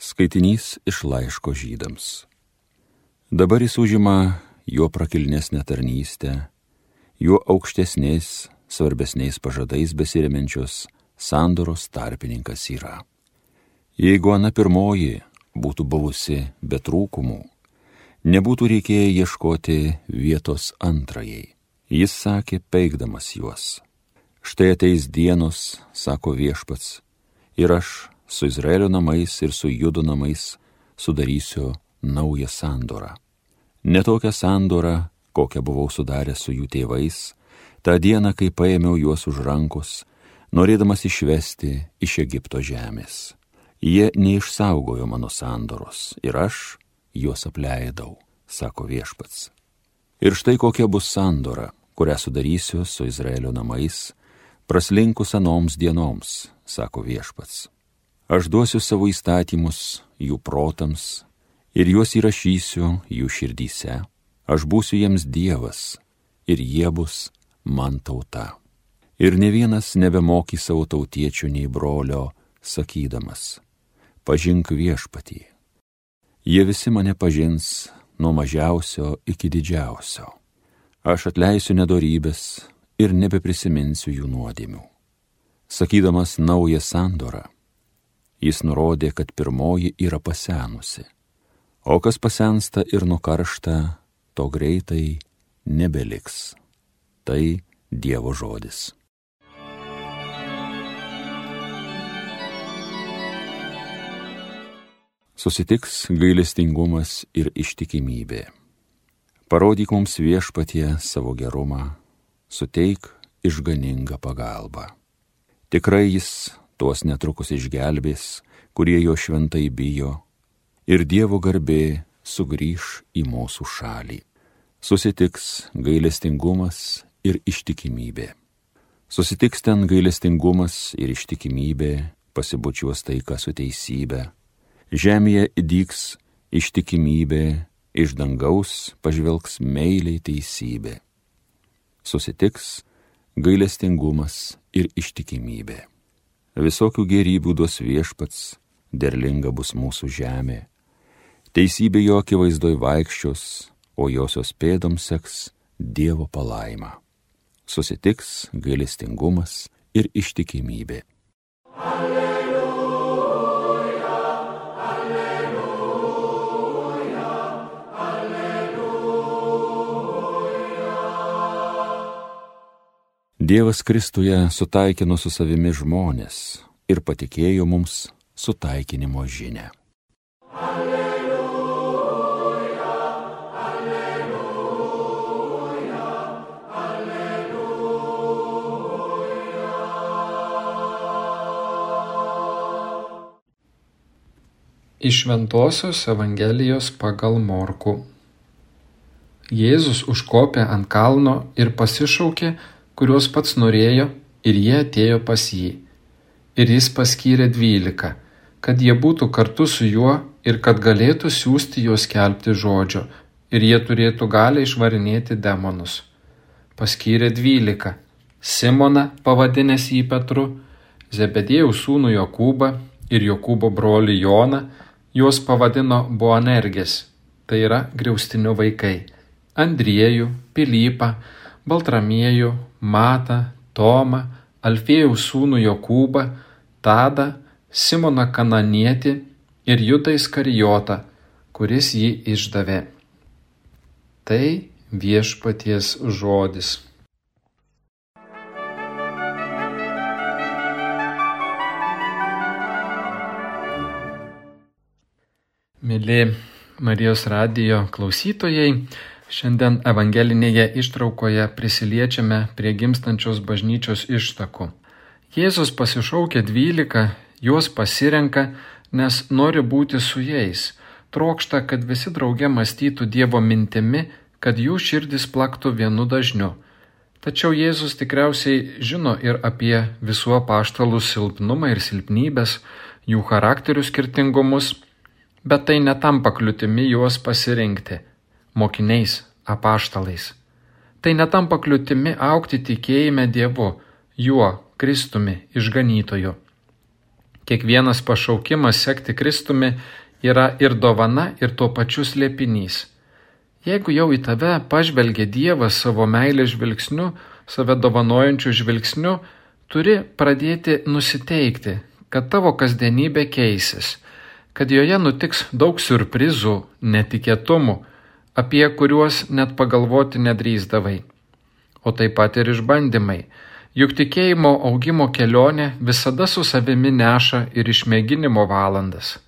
Skaitinys iš laiško žydams. Dabar jis užima jo prakilnesnę tarnystę, juo aukštesniais, svarbesniais pažadais besirimenčios sandoros tarpininkas yra. Jeigu Ana pirmoji būtų buvusi be trūkumų, nebūtų reikėję ieškoti vietos antrajai. Jis sakė, peikdamas juos. Štai ateis dienos, sako viešpats, ir aš su Izraelio namais ir su Judo namais sudarysiu naują sandorą. Ne tokią sandorą, kokią buvau sudaręs su jų tėvais, tą dieną, kai paėmiau juos už rankos, norėdamas išvesti iš Egipto žemės. Jie neišsaugojo mano sandoros ir aš juos apleidau, sako viešpats. Ir štai kokia bus sandora, kurią sudarysiu su Izraelio namais, praslinkus anoms dienoms, sako viešpats. Aš duosiu savo įstatymus jų protams ir juos įrašysiu jų širdyse. Aš būsiu jiems Dievas ir jie bus man tauta. Ir ne vienas nebemokys savo tautiečių nei brolio, sakydamas, pažink viešpatį. Jie visi mane pažins nuo mažiausio iki didžiausio. Aš atleisiu nedorybės ir nebeprisiminsiu jų nuodėmių. Sakydamas naują sandorą, jis nurodė, kad pirmoji yra pasenusi, o kas pasensta ir nukaršta, to greitai nebeliks. Tai Dievo žodis. Susitiks gailestingumas ir ištikimybė. Parodyk mums viešpatie savo gerumą, suteik išganingą pagalbą. Tikrai jis tuos netrukus išgelbės, kurie jo šventai bijo, ir Dievo garbė sugrįž į mūsų šalį. Susitiks gailestingumas ir ištikimybė. Susitiks ten gailestingumas ir ištikimybė, pasibučiuos taika su teisybė. Žemėje įdyks ištikimybė, iš dangaus pažvelgs meiliai teisybė. Susitiks gailestingumas ir ištikimybė. Visokių gerybių duos viešpats, derlinga bus mūsų žemė. Teisybė jo akivaizdoj vaikščios, o josios pėdoms seks Dievo palaima. Susitiks gailestingumas ir ištikimybė. Dievas Kristuje sutaikino su savimi žmonės ir patikėjo mums sutaikinimo žinę. Alleluja, alleluja, alleluja. Iš Ventosios Evangelijos pagal Morku. Jėzus užkopė ant kalno ir pasišaukė, kuriuos pats norėjo, ir jie atėjo pas jį. Ir jis paskyrė dvylika, kad jie būtų kartu su juo ir kad galėtų siūsti juos kelbti žodžio, ir jie turėtų galę išvarinėti demonus. Paskyrė dvylika - Simoną, pavadinęs jį Petru, Zebedėjų sūnų Jokūbą ir Jokūbo brolį Joną, juos pavadino Boanergės, tai yra griaustinio vaikai, Andriejų, Pilypą, Baltramiejų, Matą, Tomą, Alfėjaus sūnų Jokūbą, Tadą, Simoną Kananietį ir Jutą Iskarijotą, kuris jį išdavė. Tai viešpaties žodis. Mėly Marijos radijo klausytojai, Šiandien evangelinėje ištraukoje prisiliečiame prie gimstančios bažnyčios ištakų. Jėzus pasišaukia dvylika, juos pasirenka, nes nori būti su jais, trokšta, kad visi drauge mąstytų Dievo mintimi, kad jų širdis plaktų vienu dažniu. Tačiau Jėzus tikriausiai žino ir apie visų apaštalų silpnumą ir silpnybės, jų charakterių skirtingumus, bet tai netampa kliūtimi juos pasirinkti mokiniais, apaštalais. Tai netampa kliūtimi aukti tikėjime Dievu, juo, Kristumi, išganytoju. Kiekvienas pašaukimas sekti Kristumi yra ir dovana, ir tuo pačiu slėpinys. Jeigu jau į tave pažvelgia Dievas savo meilės žvilgsniu, save dovanojančiu žvilgsniu, turi pradėti nusiteikti, kad tavo kasdienybė keisis, kad joje nutiks daug surprizų, netikėtumų, apie kuriuos net pagalvoti nedrįzdavai. O taip pat ir išbandymai. Juk tikėjimo augimo kelionė visada su savimi neša ir išmėginimo valandas.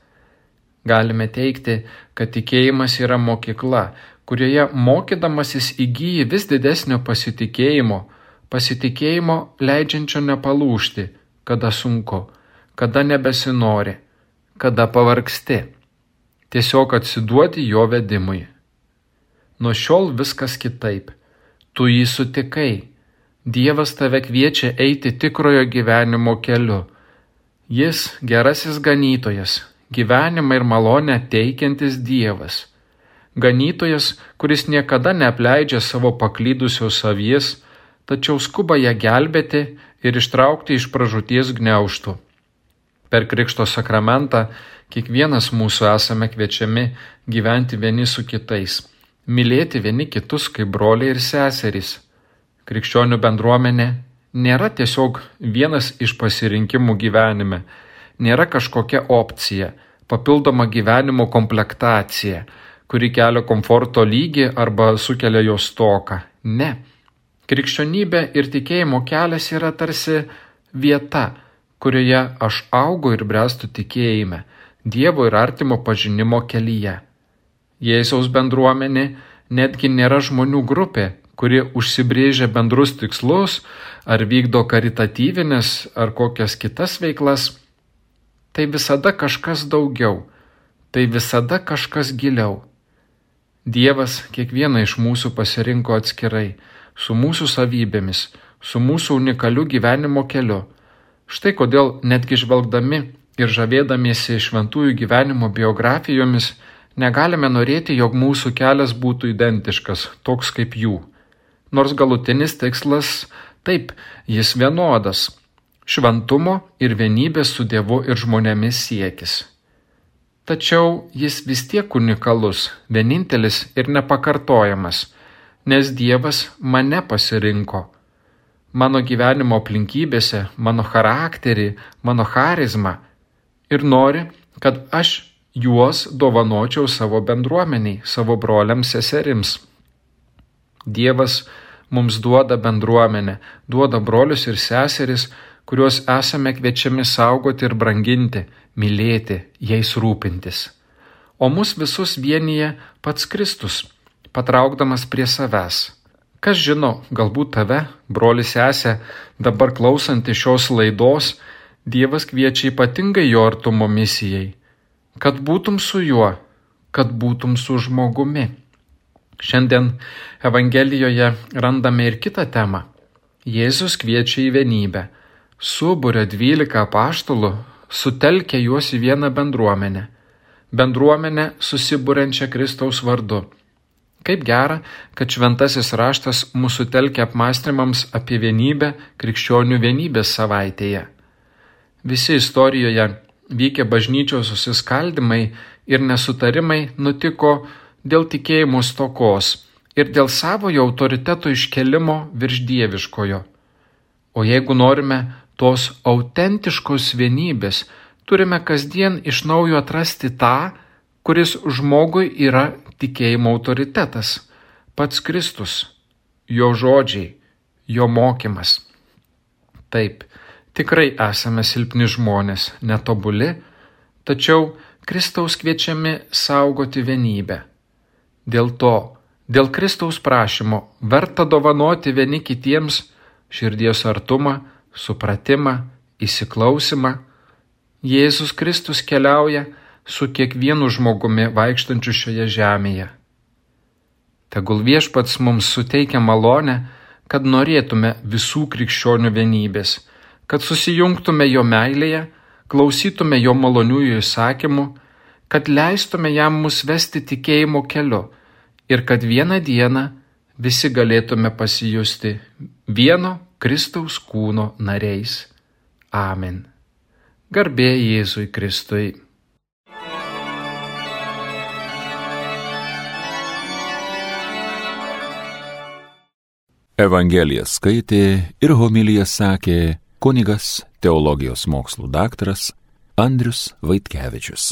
Galime teikti, kad tikėjimas yra mokykla, kurioje mokydamasis įgyji vis didesnio pasitikėjimo, pasitikėjimo leidžiančio nepalūšti, kada sunku, kada nebesinori, kada pavargsti. Tiesiog atsiduoti jo vedimui. Nuo šiol viskas kitaip. Tu jį sutikai. Dievas tave kviečia eiti tikrojo gyvenimo keliu. Jis gerasis ganytojas, gyvenimą ir malonę teikiantis Dievas. Ganytojas, kuris niekada neapleidžia savo paklydusios savies, tačiau skuba ją gelbėti ir ištraukti iš pražūties gneuštų. Per Krikšto sakramentą kiekvienas mūsų esame kviečiami gyventi vieni su kitais, mylėti vieni kitus kaip broliai ir seserys. Krikščionių bendruomenė nėra tiesiog vienas iš pasirinkimų gyvenime, nėra kažkokia opcija, papildoma gyvenimo komplektacija, kuri kelia komforto lygį arba sukelia jo stoką. Ne. Krikščionybė ir tikėjimo kelias yra tarsi vieta, kurioje aš augu ir brestu tikėjime, Dievo ir artimo pažinimo kelyje. Jėzaus bendruomenė netgi nėra žmonių grupė, kuri užsibrėžia bendrus tikslus ar vykdo karitatyvinės ar kokias kitas veiklas tai visada kažkas daugiau, tai visada kažkas giliau. Dievas kiekvieną iš mūsų pasirinko atskirai, su mūsų savybėmis, su mūsų unikaliu gyvenimo keliu. Štai kodėl netgi žvelgdami ir žavėdamiesi šventųjų gyvenimo biografijomis, negalime norėti, jog mūsų kelias būtų identiškas, toks kaip jų. Nors galutinis tikslas taip, jis vienodas šventumo ir vienybės su Dievu ir žmonėmis siekis. Tačiau jis vis tiek unikalus, vienintelis ir nepakartojamas, nes Dievas mane pasirinko. Mano gyvenimo aplinkybėse, mano charakterį, mano charizmą ir nori, kad aš juos dovanočiau savo bendruomeniai, savo broliams seserims. Dievas mums duoda bendruomenę, duoda brolius ir seseris, kuriuos esame kviečiami saugoti ir branginti, mylėti, jais rūpintis. O mus visus vienyje pats Kristus, patraukdamas prie savęs. Kas žino, galbūt tave, broli sesė, dabar klausanti šios laidos, Dievas kviečia ypatingai jo artumo misijai, kad būtum su juo, kad būtum su žmogumi. Šiandien Evangelijoje randame ir kitą temą. Jėzus kviečia į vienybę suburia dvylika paštalų, sutelkia juos į vieną bendruomenę. Bendruomenę susibūrenčią Kristaus vardu. Kaip gera, kad šventasis raštas mūsų telkia apmąstymams apie vienybę krikščionių vienybės savaitėje. Visi istorijoje vykę bažnyčios susiskaldimai ir nesutarimai nutiko dėl tikėjimo stokos ir dėl savojo autoriteto iškelimo virš dieviškojo. O jeigu norime tos autentiškos vienybės, turime kasdien iš naujo atrasti tą, kuris žmogui yra tikėjimo autoritetas - pats Kristus, jo žodžiai, jo mokymas. Taip, tikrai esame silpni žmonės, netobuli, tačiau Kristaus kviečiami saugoti vienybę. Dėl to, dėl Kristaus prašymo verta dovanoti vieni kitiems širdies artumą, supratimą, įsiklausimą, Jėzus Kristus keliauja su kiekvienu žmogumi vaikštančiu šioje žemėje. Tegul viešpats mums suteikia malonę, kad norėtume visų krikščionių vienybės, kad susijungtume jo meilėje, klausytume jo maloniųjų įsakymų, kad leistume jam mus vesti tikėjimo keliu ir kad vieną dieną visi galėtume pasijusti vieno Kristaus kūno nariais. Amen. Garbė Jėzui Kristui. Evangeliją skaitė ir homiliją sakė kunigas teologijos mokslų daktaras Andrius Vaitkevičius.